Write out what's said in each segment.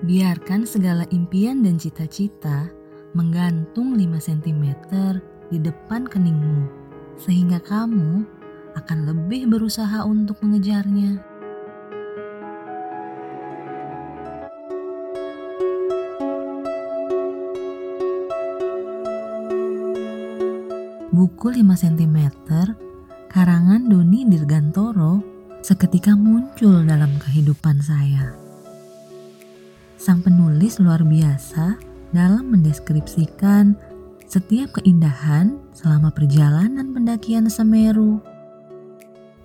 Biarkan segala impian dan cita-cita menggantung 5 cm di depan keningmu, sehingga kamu akan lebih berusaha untuk mengejarnya. Buku 5 cm karangan Doni Dirgantoro seketika muncul dalam kehidupan saya. Sang penulis luar biasa dalam mendeskripsikan setiap keindahan selama perjalanan pendakian Semeru.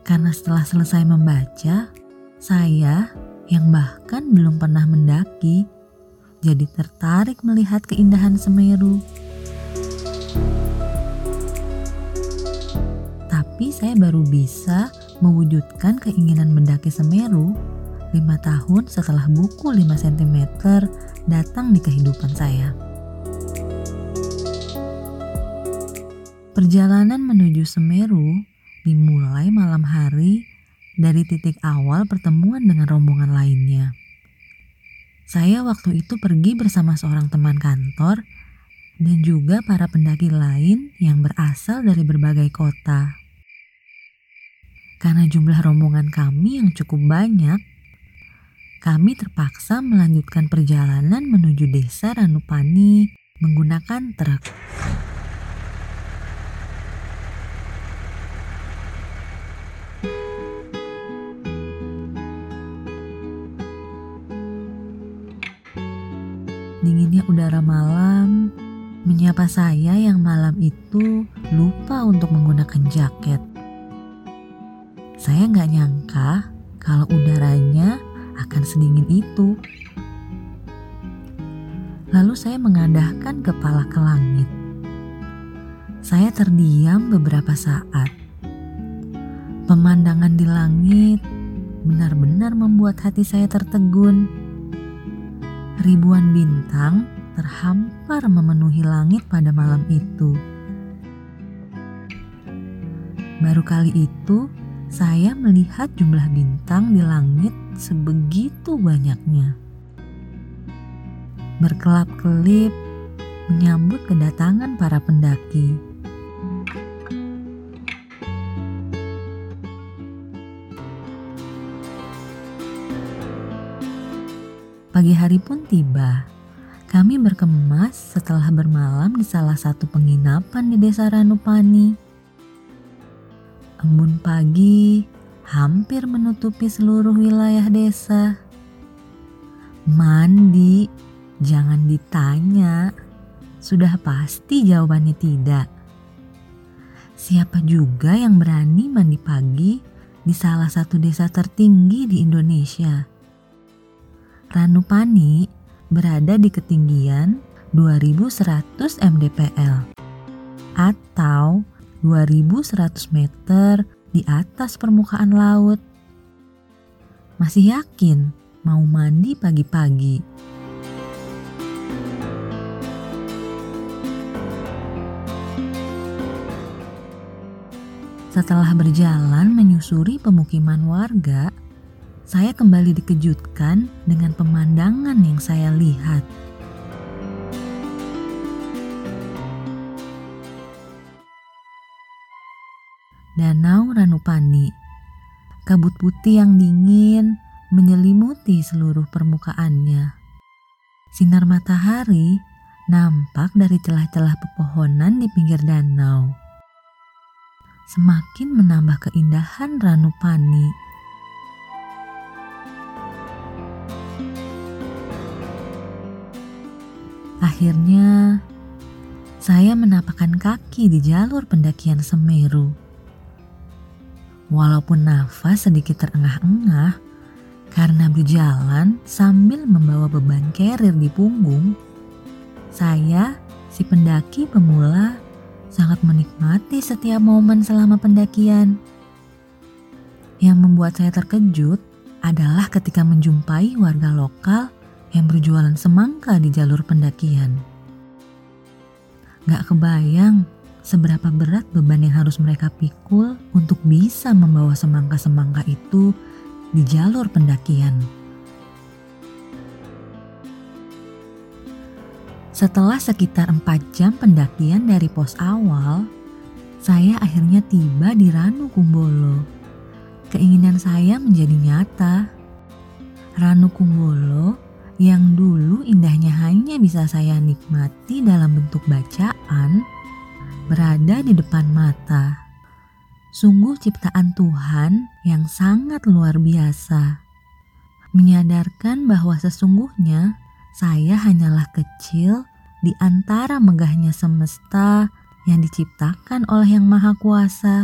Karena setelah selesai membaca, saya yang bahkan belum pernah mendaki jadi tertarik melihat keindahan Semeru. Tapi saya baru bisa mewujudkan keinginan mendaki Semeru lima tahun setelah buku 5 cm datang di kehidupan saya. Perjalanan menuju Semeru dimulai malam hari dari titik awal pertemuan dengan rombongan lainnya. Saya waktu itu pergi bersama seorang teman kantor dan juga para pendaki lain yang berasal dari berbagai kota. Karena jumlah rombongan kami yang cukup banyak, kami terpaksa melanjutkan perjalanan menuju desa Ranupani menggunakan truk. Dinginnya udara malam menyapa saya yang malam itu lupa untuk menggunakan jaket. Saya nggak nyangka kalau udaranya akan sedingin itu. Lalu saya mengadahkan kepala ke langit. Saya terdiam beberapa saat. Pemandangan di langit benar-benar membuat hati saya tertegun. Ribuan bintang terhampar memenuhi langit pada malam itu. Baru kali itu, saya melihat jumlah bintang di langit sebegitu banyaknya. Berkelap-kelip menyambut kedatangan para pendaki. Pagi hari pun tiba. Kami berkemas setelah bermalam di salah satu penginapan di desa Ranupani. Embun pagi hampir menutupi seluruh wilayah desa. Mandi, jangan ditanya. Sudah pasti jawabannya tidak. Siapa juga yang berani mandi pagi di salah satu desa tertinggi di Indonesia? Ranupani berada di ketinggian 2100 mdpl atau 2100 meter di atas permukaan laut. Masih yakin mau mandi pagi-pagi? Setelah berjalan menyusuri pemukiman warga, saya kembali dikejutkan dengan pemandangan yang saya lihat. Danau Ranupani. Kabut putih yang dingin menyelimuti seluruh permukaannya. Sinar matahari nampak dari celah-celah pepohonan di pinggir danau. Semakin menambah keindahan Ranupani. Akhirnya, saya menapakkan kaki di jalur pendakian Semeru. Walaupun nafas sedikit terengah-engah karena berjalan sambil membawa beban carrier di punggung, saya, si pendaki pemula, sangat menikmati setiap momen selama pendakian. Yang membuat saya terkejut adalah ketika menjumpai warga lokal yang berjualan semangka di jalur pendakian. Gak kebayang seberapa berat beban yang harus mereka pikul untuk bisa membawa semangka-semangka itu di jalur pendakian. Setelah sekitar 4 jam pendakian dari pos awal, saya akhirnya tiba di Ranu Kumbolo. Keinginan saya menjadi nyata. Ranu Kumbolo yang dulu indahnya hanya bisa saya nikmati dalam bentuk bacaan, berada di depan mata. Sungguh ciptaan Tuhan yang sangat luar biasa. Menyadarkan bahwa sesungguhnya saya hanyalah kecil di antara megahnya semesta yang diciptakan oleh Yang Maha Kuasa.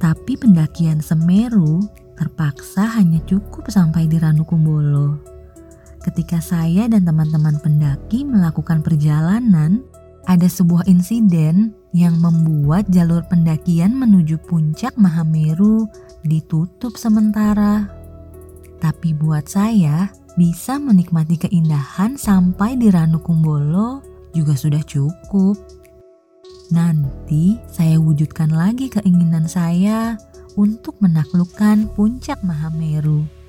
Tapi pendakian Semeru terpaksa hanya cukup sampai di Ranukumbolo. Ketika saya dan teman-teman pendaki melakukan perjalanan, ada sebuah insiden yang membuat jalur pendakian menuju puncak Mahameru ditutup sementara. Tapi buat saya, bisa menikmati keindahan sampai di Ranukumbolo juga sudah cukup. Nanti saya wujudkan lagi keinginan saya untuk menaklukkan puncak Mahameru.